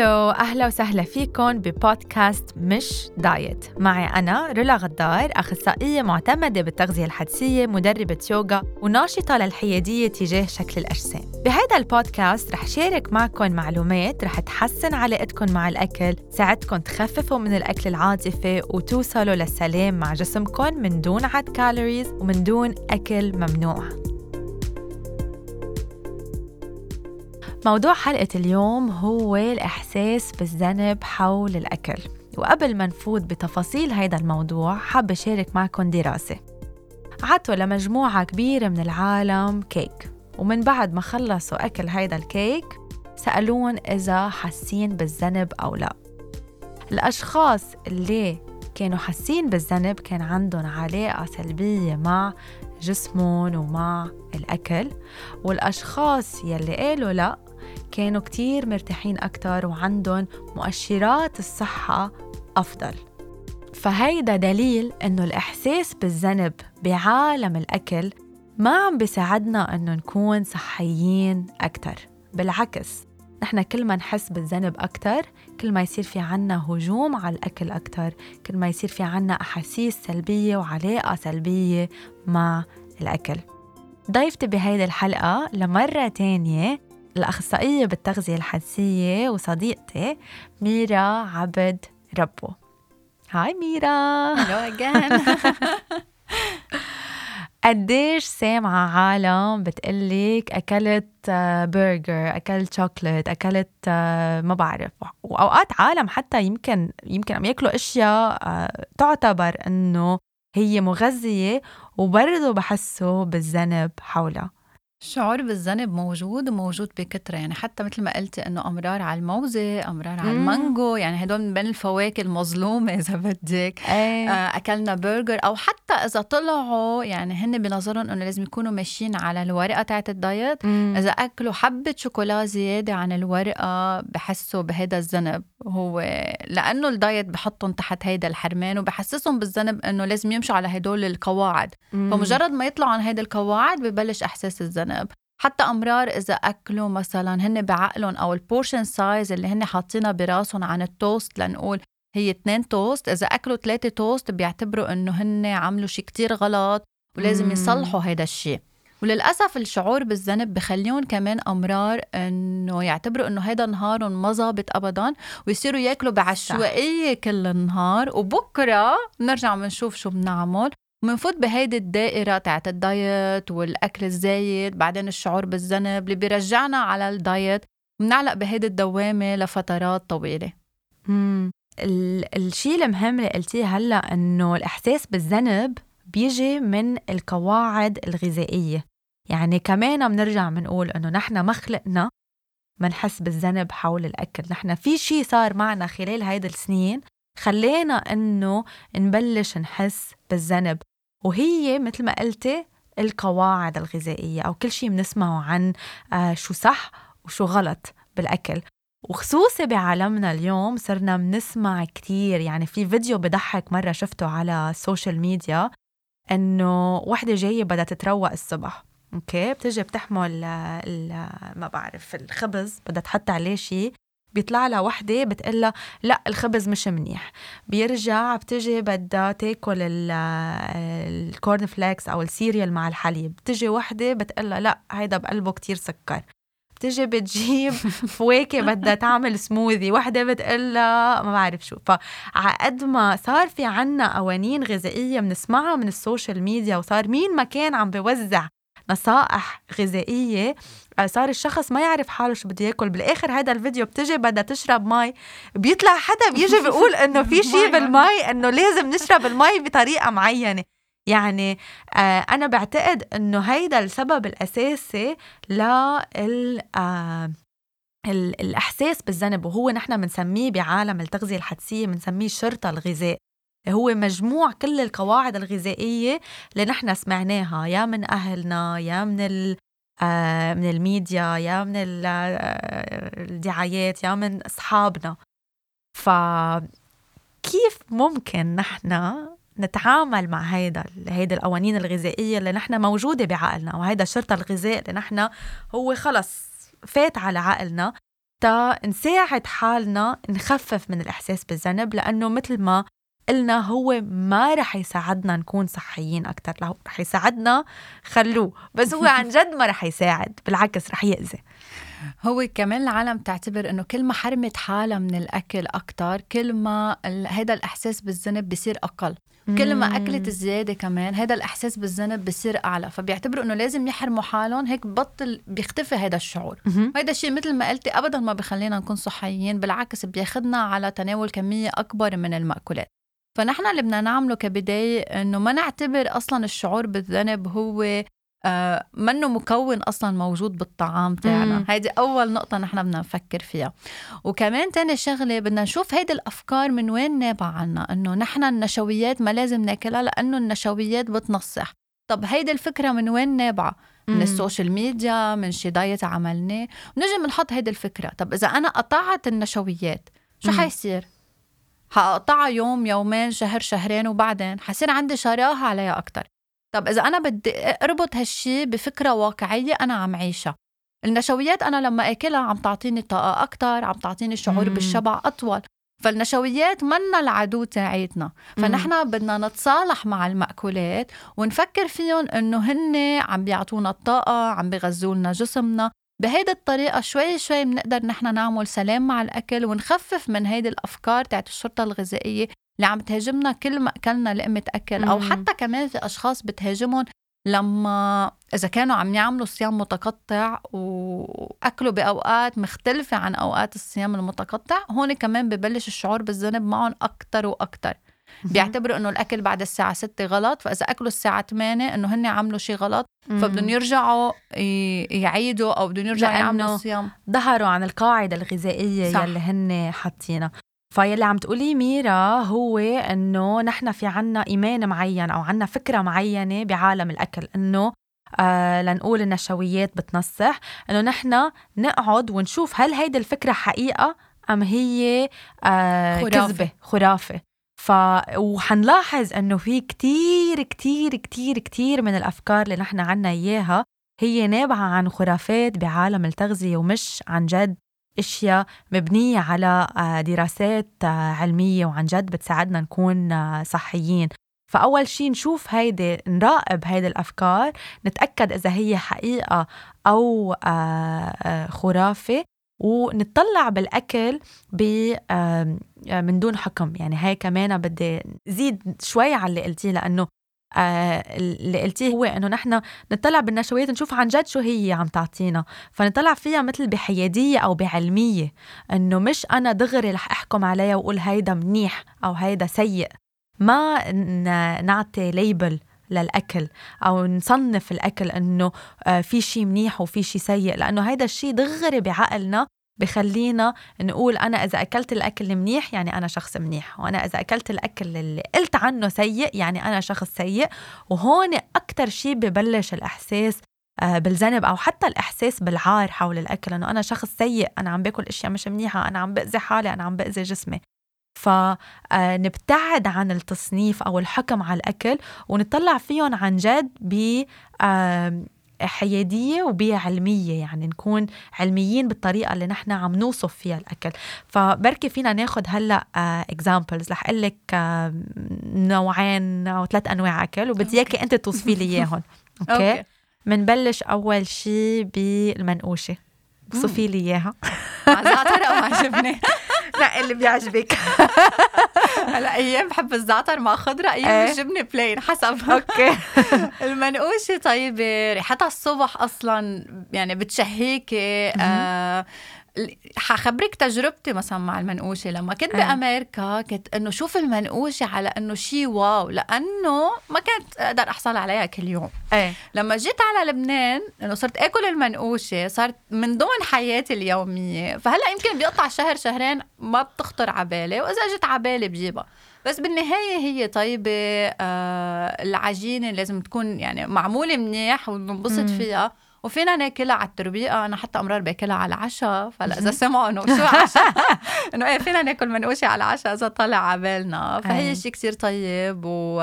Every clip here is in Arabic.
Hello أهلا وسهلا فيكم ببودكاست مش دايت. معي أنا رولا غدار أخصائية معتمدة بالتغذية الحدسية مدربة يوغا وناشطة للحيادية تجاه شكل الأجسام. بهذا البودكاست رح شارك معكم معلومات رح تحسن علاقتكم مع الأكل ساعدكم تخففوا من الأكل العاطفي وتوصلوا للسلام مع جسمكم من دون عد calories ومن دون أكل ممنوع. موضوع حلقة اليوم هو الإحساس بالذنب حول الأكل. وقبل ما نفوت بتفاصيل هيدا الموضوع حابة شارك معكم دراسة. عطوا لمجموعة كبيرة من العالم كيك. ومن بعد ما خلصوا أكل هيدا الكيك سألون إذا حاسين بالذنب أو لا. الأشخاص اللي كانوا حاسين بالذنب كان عندهم علاقة سلبية مع جسمهم ومع الأكل. والأشخاص يلي قالوا لأ كانوا كتير مرتاحين أكتر وعندهم مؤشرات الصحة أفضل. فهيدا دليل إنه الإحساس بالذنب بعالم الأكل ما عم بيساعدنا إنه نكون صحيين أكتر. بالعكس نحن كل ما نحس بالذنب أكتر كل ما يصير في عنا هجوم على الأكل أكتر كل ما يصير في عنا أحاسيس سلبية وعلاقة سلبية مع الأكل. ضيفتي بهيدي الحلقة لمرة تانية الأخصائية بالتغذية الحدسية وصديقتي ميرا عبد ربو. Hi ميرا. Hello again قديش سامعة عالم بتقلك أكلت برجر أكلت شوكليت أكلت ما بعرف. وأوقات عالم حتى يمكن يمكن عم ياكلوا أشياء تعتبر إنه هي مغذية وبرضه بحسوا بالذنب حولها. الشعور بالذنب موجود وموجود بكثرة يعني حتى مثل ما قلتي إنه أمرار على الموزة أمرار على المانجو يعني هدول من بين الفواكه المظلومة إذا بدك. أيه. آه أكلنا برجر أو حتى إذا طلعوا يعني هن بنظرهم إنه لازم يكونوا ماشيين على الورقة تاعت الدايت. إذا أكلوا حبة شوكولا زيادة عن الورقة بحسوا بهذا الذنب. هو لأنه الدايت بحطهم تحت هيدا الحرمان وبحسسهم بالذنب إنه لازم يمشوا على هدول القواعد مم. فمجرد ما يطلعوا عن هيدي القواعد ببلش إحساس الذنب حتى أمرار إذا أكلوا مثلا هن بعقلهم أو ال portion size اللي هن حاطينها براسهم عن التوست لنقول هي اثنين توست إذا أكلوا ثلاثة توست بيعتبروا إنه هن عملوا شيء كتير غلط ولازم مم. يصلحوا هيدا الشيء وللأسف الشعور بالذنب بخليهم كمان أمرار إنه يعتبروا إنه هيدا نهارهم ما ظابط ابدا ويصيروا يأكلوا بعشوائية كل النهار وبكرة بنرجع بنشوف شو بنعمل. ومنفوت بهيدي الدائرة تاعت الدايت والأكل الزايد بعدين الشعور بالذنب اللي بيرجعنا على الدايت. بنعلق بهيدي الدوامة لفترات طويلة. مم. ال- الشيء المهم اللي قلتيه هلأ إنه الإحساس بالذنب بيجي من القواعد الغذائية. يعني كمان بنرجع بنقول إنه نحن ما خلقنا منحس بالذنب حول الأكل. نحن في شيء صار معنا خلال هيدي السنين خلينا إنه نبلش نحس بالذنب. وهي مثل ما قلتي القواعد الغذائية أو كل شيء بنسمعه عن آه شو صح وشو غلط بالأكل. وخصوصي بعالمنا اليوم صرنا بنسمع كتير. يعني في فيديو بضحك مرة شفته على ال social media إنه وحدة جاية بدها تتروق الصبح. Okay بتجي بتحمل ال- ما بعرف الخبز بدها تحط عليه شيء بيطلع لها وحدة بتقلها لا الخبز مش منيح. بيرجع بتجي بدها تاكل ال- ال corn flakes أو ال cereal مع الحليب. بتجي وحدة بتقلها لا هيدا بقلبه كتير سكر. بتجي بتجيب فواكه بدها تعمل سموذي وحدة بتقلها ما بعرف شو. فعقد ما صار في عنا قوانين غذائية بنسمعها من ال social media وصار مين ما كان عم بوزع نصائح غذائية آه، صار الشخص ما يعرف حاله شو بده ياكل. بالآخر هذا الفيديو بتجي بدها تشرب مي. بيطلع حدا بيجي بيقول إنه في شيء مي. بالمي إنه لازم نشرب المي بطريقة معينة. يعني آه أنا بعتقد إنه هيدا السبب الأساسي لل آه ال- الإحساس بالذنب وهو نحن بنسميه بعالم التغذية الحدسية بنسميه شرطة الغذاء. هو مجموع كل القواعد الغذائية اللي نحن سمعناها يا من أهلنا يا من ال آه، من الميديا يا من آه، الدعايات يا من أصحابنا. فكيف ممكن نحن نتعامل مع هيدا هيدا القوانين الغذائية اللي نحن موجودة بعقلنا؟ وهيدا شرط الغذاء اللي نحن هو خلص فات على عقلنا تا نساعد حالنا نخفف من الإحساس بالذنب لأنه مثل ما قلنا هو ما رح يساعدنا نكون صحيين أكتر. رح يساعدنا خلوه. بس هو عن جد ما رح يساعد. بالعكس رح يأذي. هو كمان العالم تعتبر إنه كل ما حرمت حالها من الأكل أكثر كل ما هذا الإحساس بالذنب بصير أقل. كل ما أكلت زياده كمان هذا الإحساس بالذنب بصير أعلى. فبيعتبروا إنه لازم يحرموا حالهم هيك بطل بيختفي هذا الشعور. هذا الشيء مثل ما قلتي ابدا ما بخلينا نكون صحيين. بالعكس بياخذنا على تناول كمية أكبر من المأكولات. فنحن اللي بدنا نعمله كبداية إنه ما نعتبر أصلا الشعور بالذنب هو آه منه مكون أصلا موجود بالطعام تاعنا. هيدي أول نقطة نحن بدنا نفكر فيها. وكمان تاني شغلة بدنا نشوف هيدي الأفكار من وين نابعة عنا إنه نحن النشويات ما لازم ناكلها لأنه النشويات بتنصح طب هيدي الفكرة من وين نابعة؟ من ال social media من شي دايت عملناه؟ ونجي بنحط هيدي الفكرة. طب إذا أنا قطعت النشويات شو حيصير؟ حقطعها يوم يومين شهر شهرين وبعدين. حصير عندي شراهة عليها أكثر طب إذا أنا بدي أربط هالشي بفكرة واقعية أنا عم عيشها. النشويات أنا لما أكلها عم تعطيني طاقة أكتر عم تعطيني شعور مم. بالشبع أطول. فالنشويات منا العدو تاعيتنا. فنحن بدنا نتصالح مع المأكولات ونفكر فيهم إنه هن عم بيعطونا الطاقة عم بيغذوا لنا جسمنا. بهيدي الطريقة شوي شوي بنقدر نحن نعمل سلام مع الأكل ونخفف من هيدي الأفكار تاعت الشرطة الغذائية اللي عم تهاجمنا كل ما أكلنا لقمة أكل أو حتى كمان في أشخاص بتهاجمهم لما إذا كانوا عم يعملوا صيام متقطع وأكلوا بأوقات مختلفة عن أوقات الصيام المتقطع هون كمان ببلش الشعور بالذنب معهم أكتر وأكتر. بيعتبروا إنه الأكل بعد الساعة 6 غلط فإذا أكلوا الساعة 8 إنه هن عملوا شيء غلط فبدهم يرجعوا يعيدوا أو بدهم يرجعوا يعملوا صيام. ظهروا عن القاعدة الغذائية صح. يلي هن حاطينها. فيلي عم تقولي ميرا هو إنه نحن في عنا إيمان معين أو عنا فكرة معينة بعالم الأكل إنه آه لنقول النشويات بتنصح إنه نحن نقعد ونشوف هل هيدي الفكرة حقيقة أم هي آه كذبة خرافة. ف وحنلاحظ إنه في كتير كتير كتير كتير من الأفكار اللي نحن عنا إياها هي نابعة عن خرافات بعالم التغذية ومش عن جد أشياء مبنية على آه، دراسات آه، علمية وعن جد بتساعدنا نكون آه، صحيين. فأول شيء نشوف هيدي نراقب هيدي الأفكار نتأكد إذا هي حقيقة أو خرافة ونطلع بالأكل ب من دون حكم. يعني هاي كمان بدي زيد شوي على اللي قلتيه لأنه آه اللي قلتيه هو إنه نحن نطلع بالنشويات نشوف عن جد شو هي عم تعطينا. فنطلع فيها مثل بحيادية أو بعلمية إنه مش أنا دغري رح أحكم عليها وأقول هيدا منيح أو هيدا سيء. ما نعطي ليبل للأكل أو نصنف الأكل إنه آه، في شيء منيح وفي شيء سيء لأنه هيدا الشيء دغري بعقلنا بخلينا نقول أنا إذا أكلت الأكل منيح يعني أنا شخص منيح. وأنا إذا أكلت الأكل اللي قلت عنه سيء يعني أنا شخص سيء. وهون أكتر شيء ببلش الإحساس آه، بالذنب أو حتى الإحساس بالعار حول الأكل إنه أنا شخص سيء أنا عم باكل أشياء مش منيحة أنا عم بأذي حالي أنا عم بأذي جسمي. فنبتعد آه، عن التصنيف أو الحكم على الأكل ونطلع فيهم عن جد ب حيادية وبعلميه يعني نكون علميين بالطريقة اللي نحن عم نوصف فيها الأكل. فبركي فينا ناخذ هلأ examples uh, رح أقول لك uh, نوعين أو ثلاث أنواع أكل وبدي إياكي أنت توصفي لي إياهم. okay? بنبلش أول شيء بالمنقوشة. وصفي لي إياها. زعتر أو جبنة لا اللي بيعجبك. هلا أيام بحب الزعتر مع خضره أيام إيه؟ الجبنة plain حسب. Okay. المنقوشة طيبة ريحتها الصبح أصلا يعني بتشهيكي آه حخبرك تجربتي مثلا مع المنقوشة لما كنت أه. بأمريكا كنت إنه شوف المنقوشة على إنه شيء واو لأنه ما كنت أقدر أحصل عليها كل يوم. أه. لما جيت على لبنان إنه صرت آكل المنقوشة صارت من ضمن حياتي اليومية. فهلأ يمكن بيقطع شهر شهرين ما بتخطر على بالي وإذا جت على بالي بجيبها. بس بالنهاية هي طيبة آه العجينة لازم تكون يعني معمولة منيح وننبسط فيها. وفينا ناكلها على التربيقة. أنا حتى أمرار باكلها على العشاء فلا إذا سمعوا إنه شو عشاء إنه إيه فينا ناكل منقوشه على العشاء إذا طلع على بالنا فهي شيء كثير طيب و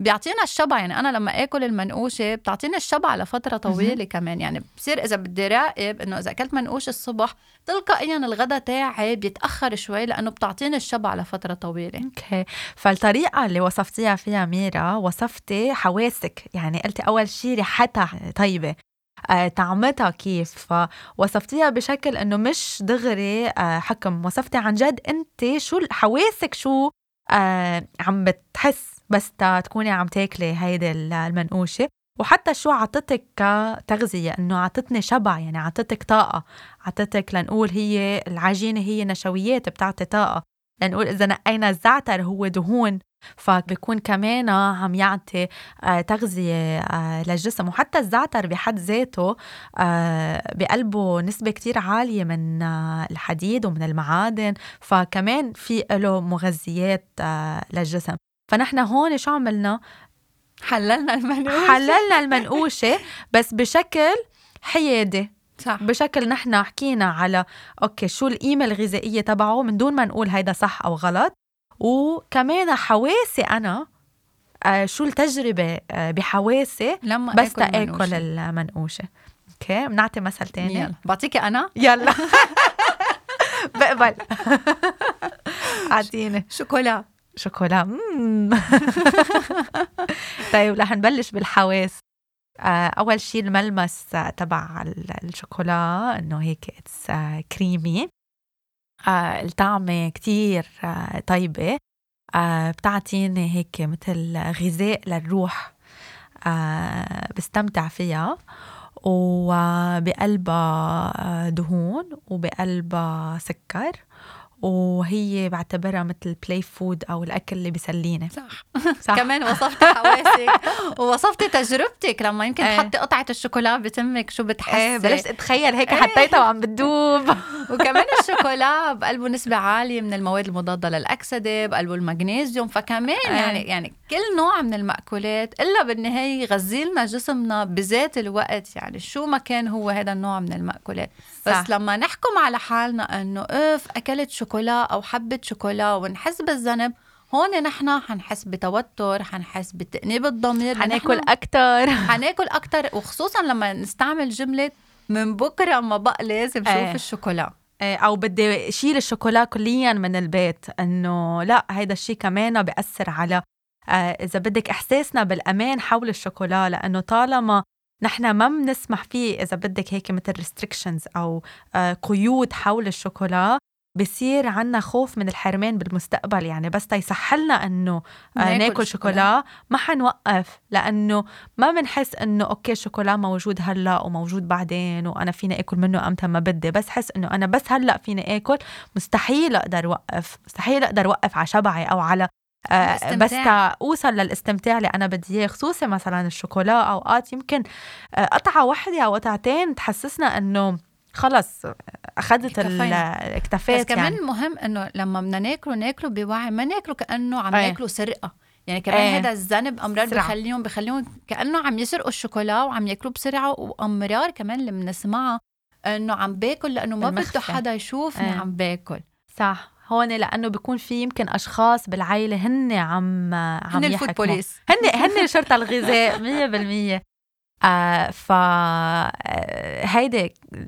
بيعطينا الشبع. يعني أنا لما آكل المنقوشة بتعطيني الشبع لفترة طويلة كمان. يعني بصير إذا بدي راقب إنه إذا أكلت منقوش الصبح تلقائيا الغداء تاعي بيتأخر شوي لأنه بتعطيني الشبع لفترة طويلة. أوكي. فالطريقة اللي وصفتيها فيها ميرا وصفتي حواسك. يعني قلتي أول شيء ريحتها طيبة. طعمتها كيف. فوصفتيها بشكل إنه مش دغري آه، حكم. وصفتي عن جد انت شو حواسك شو آه، عم بتحس بس تكوني عم تاكلي هيدي المنقوشة. وحتى شو عطتك كتغذية إنه عطتني شبع يعني عطتك طاقة. عطتك لنقول هي العجينة هي نشويات بتعطي طاقة. لنقول إذا نقينا الزعتر هو دهون. فبيكون كمان عم يعطي آه، تغذية آه، للجسم. وحتى الزعتر بحد ذاته آه، بقلبه نسبة كتير عالية من الحديد ومن المعادن. فكمان في له مغذيات للجسم. فنحن هون شو عملنا؟ حللنا المنقوشة حللنا المنقوشة بس بشكل حيادي. صح. بشكل نحن حكينا على أوكي شو القيمة الغذائية تبعه من دون ما نقول هيدا صح أو غلط. وكمان حواسي أنا آه شو التجربة آه بحواسي لما بس تاكل المنقوشة. Okay بنعطي مثل تاني؟ يلا. بعطيكي أنا؟ يلا. بقبل. أعطيني. شوكولا. شوكولا. طيب رح نبلش بالحواس. آه، أول شيء الملمس تبع الشوكولا إنه هيك اتس كريمي الطعمة كتير آه، طيبة. بتعطيني هيك مثل غذاء للروح بستمتع فيها. وبقلبها دهون وبقلبها سكر. وهي بعتبرها مثل play food أو الأكل اللي بيسليني صح, صح. كمان وصفتي حواسك ووصفتي تجربتك لما يمكن إيه. تحطي قطعة الشوكولا بتمك شو بتحسي. إيه بلشت أتخيل هيك إيه. حطيتها وعم بتدوب. وكمان الشوكولا بقلبه نسبة عالية من المواد المضادة للأكسدة بقلبه المغنيسيوم فكمان إيه. يعني يعني كل نوع من المأكولات إلا بالنهاية يغذي لنا جسمنا بذات الوقت يعني شو ما كان هو هذا النوع من المأكولات بس صح. لما نحكم على حالنا إنه إف أكلت شوكولا أو حبه شوكولا ونحس بالذنب هون نحن حنحس بتوتر حنحس بتأنيب الضمير حناكل أكتر حناكل أكتر وخصوصا لما نستعمل جملة من بكرة ما بقى لازم شوف إيه. الشوكولا إيه أو بدي شيل الشوكولا كليا من البيت إنه لا هيدا الشيء كمان بيأثر على آه إذا بدك إحساسنا بالأمان حول الشوكولا لأنه طالما نحن ما بنسمح فيه إذا بدك هيك مثل ريستريكشنز أو آه قيود حول الشوكولا بصير عنا خوف من الحرمان بالمستقبل. يعني بس تيسحلنا إنه آه ناكل شوكولا. ما حنوقف لأنه ما بنحس إنه okay الشوكولا موجود هلأ وموجود بعدين وأنا فيني آكل منه إمتى ما بدي. بس حس إنه أنا بس هلأ فيني آكل مستحيل أقدر اوقف مستحيل أقدر اوقف على شبعي أو على آه بس أوصل للاستمتاع اللي أنا بدي إياه خصوصي مثلا الشوكولا أوقات يمكن آه قطعة واحدة أو قطعتين تحسسنا إنه خلص أخذت اكتفيت بس كمان يعني. مهم إنه لما بدنا ناكله ناكله بوعي ما ناكله كأنه عم أيه. ناكله سرقة. يعني كمان أيه. هذا الذنب أمرار بخليهم بخليهم كأنه عم يسرقوا الشوكولا وعم ياكلوه بسرعة وأمرار كمان اللي بنسمعها إنه عم باكل لأنه ما بده حدا يشوفني أيه. عم باكل. صح. هون لأنه بيكون في يمكن أشخاص بالعائله هن عم عم هن الفود بوليس هن هن شرطه الغذاء 100% آه ف آه،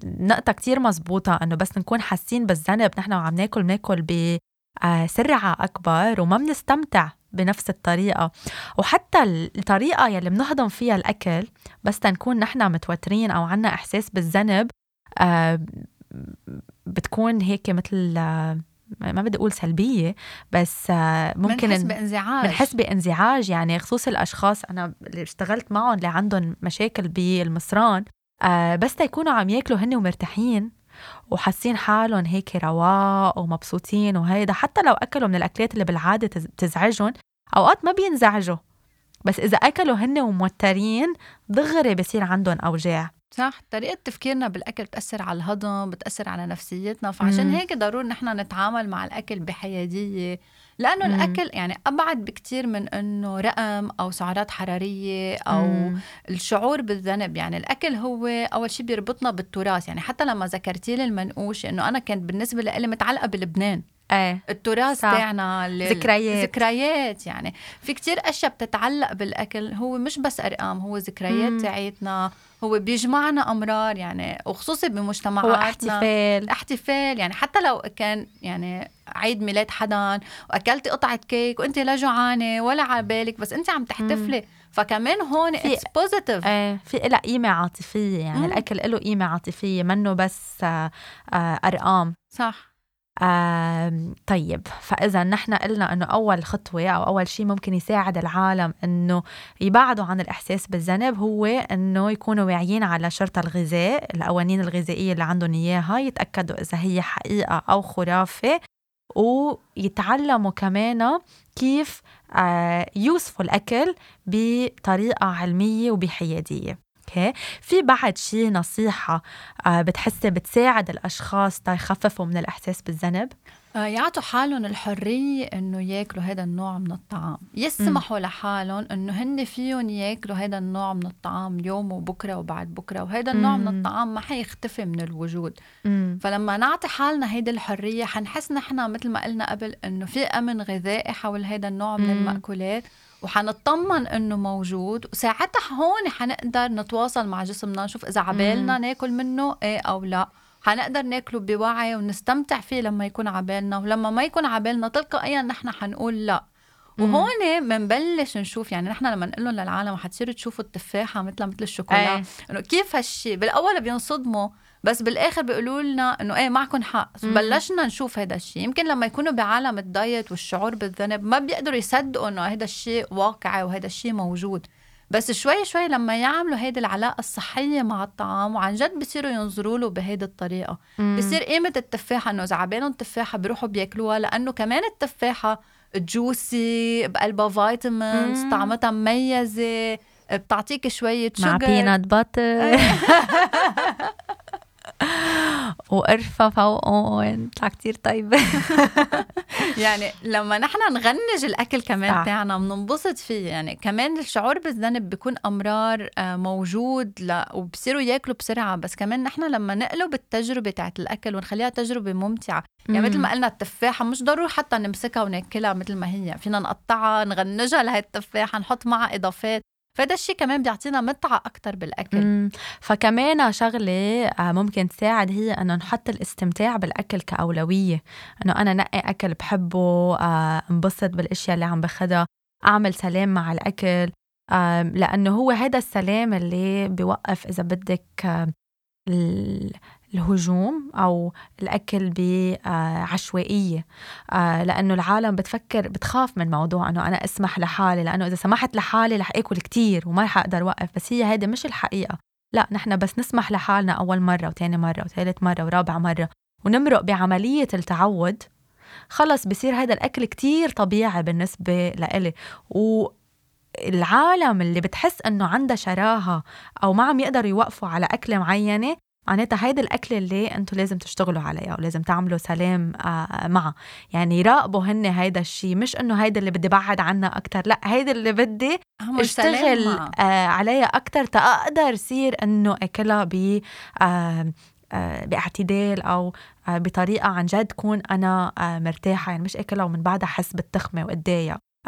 نقطة كتير مزبوطة إنه بس نكون حاسين بالذنب نحن وعم ناكل بناكل بسرعة أكبر وما بنستمتع بنفس الطريقة. وحتى الطريقة يلي بنهضم فيها الأكل بس تنكون نحن متوترين أو عنا إحساس بالذنب آه بتكون هيك مثل آه ما بدي أقول سلبية بس ممكن بنحس بانزعاج. بنحس بانزعاج. يعني خصوص الأشخاص أنا اللي اشتغلت معهم اللي عندهم مشاكل بالمصران آه، بس تيكونوا عم ياكلوا هن ومرتاحين وحاسين حالهم هيك رواق ومبسوطين وهيدا حتى لو أكلوا من الأكلات اللي بالعادة تزعجهم أوقات ما بينزعجوا. بس إذا أكلوا هن وموترين دغري بصير عندهم أوجاع. صح؟ طريقة تفكيرنا بالأكل بتأثر على الهضم بتأثر على نفسيتنا. فعشان هيك ضروري نحن نتعامل مع الأكل بحيادية. لأنه مم. الأكل يعني أبعد بكتير من أنه رقم أو سعرات حرارية أو مم. الشعور بالذنب. يعني الأكل هو أول شيء بيربطنا بالتراث. يعني حتى لما ذكرتي لي المنقوش أنه أنا كانت بالنسبة لي متعلقة بلبنان. إيه. التراث. تاعنا ذكريات. ذكريات يعني. في كتير أشياء بتتعلق بالأكل هو مش بس أرقام هو ذكريات. تاعتنا هو بيجمعنا أمرار يعني وخصوصي هو بمجتمعاتنا. احتفال. احتفال يعني حتى لو كان يعني عيد ميلاد حدا وأكلتي قطعة كيك وانت لا جوعانة ولا على بالك بس انت عم تحتفلي. فكمان هون it's positive إيه في لها قيمة عاطفية يعني مم. الأكل له قيمة عاطفية منه بس آه، آه، أرقام. صح. آم، طيب فإذا نحن قلنا إنه أول خطوة أو أول شيء ممكن يساعد العالم إنه يبعدوا عن الإحساس بالذنب هو إنه يكونوا واعيين على شرط الغذاء القوانين الغذائية اللي عندهم إياها يتأكدوا إذا هي حقيقة أو خرافة ويتعلموا كمان كيف آه، يوصفوا الأكل بطريقة علمية وبحيادية. أوكي في بعد شيء نصيحة آه، بتحسي بتساعد الأشخاص تيخففوا من الإحساس بالذنب آه، يعطوا حالهم الحرية إنه ياكلوا هذا النوع من الطعام يسمحوا لحالهم إنه هن فيهم ياكلوا هذا النوع من الطعام اليوم وبكرة وبعد بكرة وهذا النوع من. الطعام ما حيختفي من الوجود مم. فلما نعطي حالنا هيدي الحرية حنحس نحن مثل ما قلنا قبل إنه في أمن غذائي حول هذا النوع من مم. المأكولات وحنطمن إنه موجود. وساعتها هون حنقدر نتواصل مع جسمنا نشوف إذا عبالنا ناكل منه إيه أو لا. حنقدر ناكله بوعي ونستمتع فيه لما يكون عبالنا. ولما ما يكون عبالنا تلقائيا نحن حنقول لا. وهون منبلش نشوف يعني نحن لما نقول لهم للعالم حتصيروا تشوفوا التفاحة مثل مثل الشوكولا. إيه. إنه كيف هالشيء بالأول بينصدموا. بس بالآخر بيقولوا لنا إنه إيه معكم حق. مم. بلشنا نشوف هذا الشيء. يمكن لما يكونوا بعالم الدايت والشعور بالذنب ما بيقدروا يصدقوا إنه هذا الشيء واقعي وهذا الشيء موجود. بس شوي شوي لما يعملوا هيدي العلاقة الصحية مع الطعام وعن جد بصيروا ينظروا له بهيدي الطريقة. بصير قيمة التفاحة إنه إذا عبالهم تفاحة بيروحوا بياكلوها لأنه كمان التفاحة juicy بقلبها vitamins مم. طعمتها مميزة بتعطيك شوية مع sugar peanut butter وقرفة فوقهم. طلع كتير طيبة. يعني لما نحن نغنج الأكل كمان. تاعنا بننبسط فيه. يعني كمان الشعور بالذنب بيكون أمرار آه، موجود ل... وبصيروا ياكلوا بسرعة. بس كمان نحن لما نقلب التجربه تاعت الأكل ونخليها تجربة ممتعة. يعني مثل ما قلنا التفاحة مش ضروري حتى نمسكها وناكلها مثل ما هي. فينا نقطعها نغنجها لهي التفاحة نحط معها إضافات. فهذا الشيء كمان بيعطينا متعة أكثر بالأكل. مم. فكمان شغلة آه، ممكن تساعد هي أنه نحط الاستمتاع بالأكل كأولوية. أنه أنا نقي أكل بحبه آه، انبسط بالأشياء اللي عم باخدها أعمل سلام مع الأكل. آه، لأنه هو هذا السلام اللي بيوقف إذا بدك الهجوم أو الأكل بعشوائية. آه، لأنه العالم بتفكر بتخاف من موضوع أنه أنا أسمح لحالي لأنه إذا سمحت لحالي رح آكل كتير وما رح أقدر وقف بس هي هيدي مش الحقيقة. لا نحن بس نسمح لحالنا أول مرة وتاني مرة وثالث مرة ورابع مرة ونمرق بعملية التعود. خلص بصير هذا الأكل كتير طبيعي بالنسبة لإلي. والعالم اللي بتحس إنه عندها شراهة أو ما عم يقدروا يوقفوا على أكلة معينة معناتها هيدي الأكلة اللي أنتم لازم تشتغلوا عليها ولازم تعملوا سلام آه، معها يعني يراقبوا هن هيدا الشيء مش إنه هيدا اللي بدي بعد عنها أكتر لا هيدا اللي بدي أشتغل. آه عليها أكثر تاقدر صير إنه أكلها ب آه آه باعتدال أو آه بطريقة عن جد كون أنا آه مرتاحة. يعني مش أكلها ومن بعدها احس بالتخمة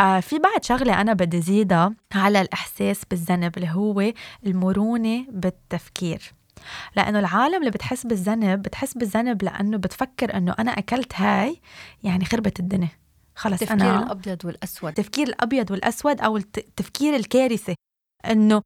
آه في بعد شغلة أنا بدي زيدها على الإحساس بالذنب اللي هو المرونة بالتفكير. لأنه العالم اللي بتحس بالذنب بتحس بالذنب لأنه بتفكر إنه أنا أكلت هاي يعني خربت الدنيا. خلص التفكير أنا الأبيض والأسود. التفكير الأبيض والأسود أو الت- التفكير الكارثي إنه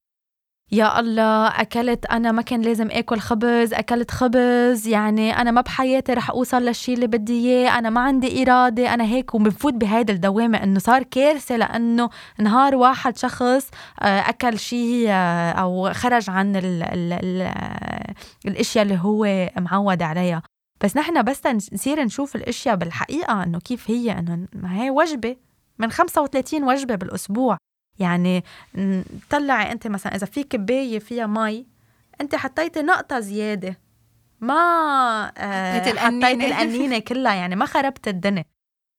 يا الله أكلت أنا ما كان لازم آكل خبز أكلت خبز يعني أنا ما بحياتي رح أوصل للشيء اللي بدي إياه أنا ما عندي إرادة أنا هيك وبنفوت بهيدا الدوامة. إنه صار كارثة لأنه نهار واحد شخص آه، أكل شيء آه، أو خرج عن ال ال ال الأشياء اللي هو معود عليها. بس نحن بس نصير نشوف الأشياء بالحقيقة إنه كيف هي إنه هي وجبة من 35 وجبة بالأسبوع. يعني طلعي انت مثلا إذا في كباية فيها مي انت حطيتي نقطة زيادة. ما آه حطيتي. القنينه كلها يعني ما خربت الدنيا.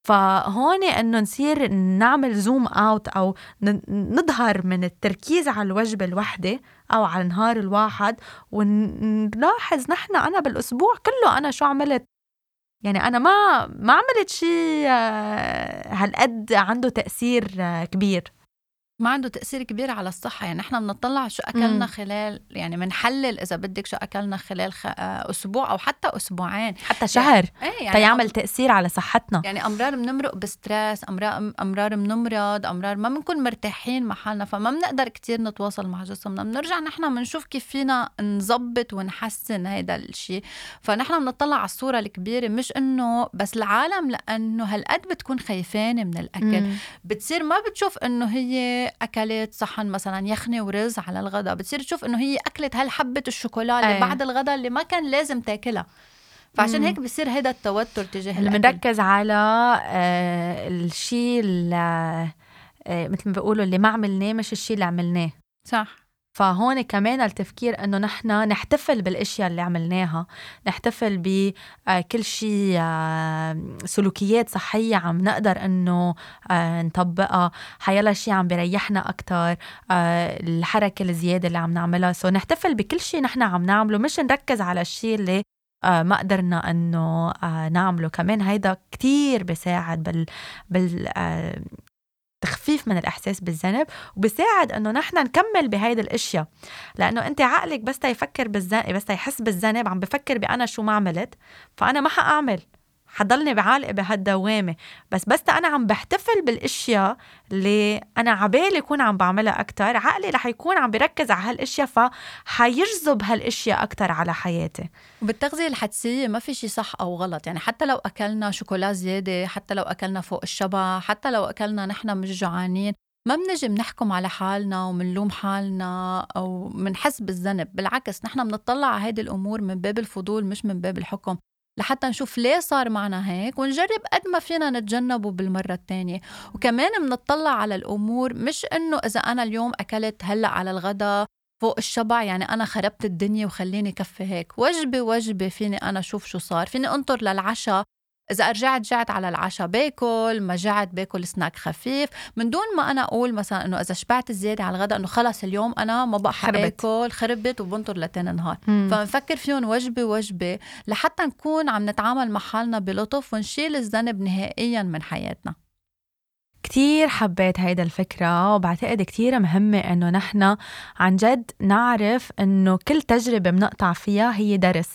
فهون إنه نصير نعمل zoom out أو نظهر من التركيز على الوجبة الوحده أو على النهار الواحد ونلاحظ نحن أنا بالأسبوع كله أنا شو عملت. يعني أنا ما ما عملت شيء آه، هالقد عنده تأثير آه، كبير. ما عنده تأثير كبير على الصحة. يعني نحن بنطلع شو أكلنا مم. خلال يعني بنحلل إذا بدك شو أكلنا خلال خ... آه، أسبوع أو حتى أسبوعين. حتى شهر. يعني, إيه يعني تيعمل تأثير على صحتنا. يعني أمرار بنمرق بستريس أمرار أمرار بنمرض أمرار ما بنكون مرتاحين مع حالنا فما بنقدر كتير نتواصل مع جسمنا. بنرجع نحن بنشوف كيف فينا نظبط ونحسن هيدا الشيء فنحن بنطلع على الصورة الكبيرة مش إنه بس العالم لأنه هالقد بتكون خايفانة من الأكل. مم. بتصير ما بتشوف إنه هي أكلت صحن مثلا يخنه ورز على الغداء. بتصير تشوف إنه هي أكلت هالحبه الشوكولا اللي أي. بعد الغداء اللي ما كان لازم تاكلها. فعشان هيك بصير هيدا التوتر تجاه اللي بنركز على آه الشيء اللي آه مثل ما بيقولوا اللي ما عملناه مش الشيء اللي عملناه. صح. فهون كمان التفكير إنه نحن نحتفل بالأشياء اللي عملناها نحتفل بكل شيء آه، سلوكيات صحية عم نقدر إنه آه، نطبقها. حيلا شيء عم بيريحنا أكثر آه، الحركة الزيادة اللي عم نعملها. سو نحتفل بكل شيء نحن عم نعمله مش نركز على الشيء اللي ما قدرنا إنه نعمله. كمان هيدا كتير بيساعد بال بال تخفيف من الإحساس بالذنب وبساعد إنه نحن نكمل بهيدي الأشياء. لأنه أنت عقلك بس يفكر بالذنب بس يحس بالذنب عم بفكر بانا شو ما عملت فأنا ما حأعمل. حضلني بعالقة بهالدوامة. بس بس أنا عم بحتفل بالأشياء اللي أنا عبالي اكون عم بعملها أكثر عقلي رح يكون عم بركز على هالأشياء فحيجذب هالأشياء أكثر على حياتي. وبالتغذية الحدسية ما في شيء صح أو غلط. يعني حتى لو أكلنا شوكولا زيادة حتى لو أكلنا فوق الشبع حتى لو أكلنا نحن مش جوعانين ما بنجي بنحكم على حالنا ومنلوم حالنا أو منحس بالذنب. بالعكس نحن بنطلع على هيدي الأمور من باب الفضول مش من باب الحكم. لحتى نشوف ليه صار معنا هيك ونجرب قد ما فينا نتجنبه بالمرة الثانية وكمان بنطلع على الأمور مش إنه إذا أنا اليوم أكلت هلأ على الغداء فوق الشبع يعني أنا خربت الدنيا وخليني كفي هيك. وجبة وجبة فيني أنا شوف شو صار فيني أنطر للعشاء إذا رجعت جعت على العشاء باكل ما جعت باكل سناك خفيف. من دون ما أنا أقول مثلا إنه إذا شبعت زيادة على الغداء إنه خلص اليوم أنا ما بقى حاكل خربت وبنطر لتاني نهار. فبنفكر فيهم وجبة وجبة لحتى نكون عم نتعامل مع حالنا بلطف ونشيل الذنب نهائيا من حياتنا. كتير حبيت هيدا الفكرة وبعتقد كتير مهمة إنه نحن عن جد نعرف إنه كل تجربة بنقطع فيها هي درس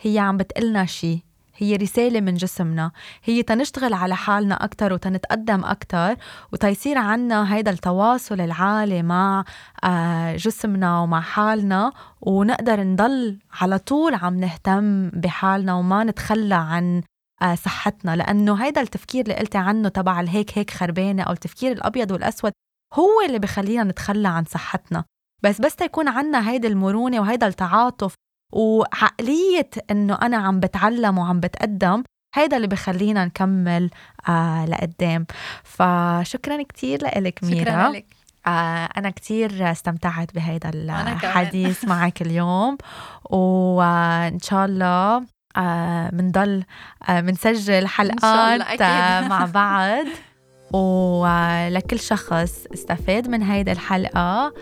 هي عم بتقلنا شي. هي رسالة من جسمنا. هي تنشتغل على حالنا أكتر وتنتقدم أكتر وتيصير عنا هيدا التواصل العالي مع آه، جسمنا ومع حالنا ونقدر نضل على طول عم نهتم بحالنا وما نتخلى عن آه، صحتنا. لأنه هيدا التفكير اللي قلتي عنه تبع الهيك هيك خربانة أو التفكير الأبيض والأسود هو اللي بخلينا نتخلى عن صحتنا. بس بس تيكون عنا هيدا المرونة وهيدا التعاطف وعقلية إنه أنا عم بتعلم وعم بتقدم هيدا اللي بخلينا نكمل آه لقدام. فشكرا كتير لك ميرا. شكرا لك. آه أنا كتير استمتعت بهيدا الحديث معك اليوم. وإن شاء الله بنضل آه بنسجل حلقات آه مع بعض. ولكل شخص استفاد من هيدا الحلقة.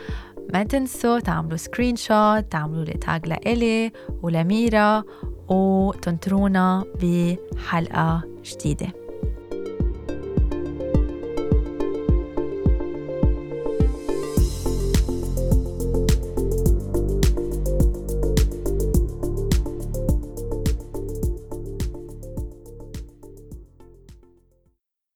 ما تنسوا تعملوا screenshot تعملوا لي tag لإلي ولميرا وتنطرونا بحلقة جديدة.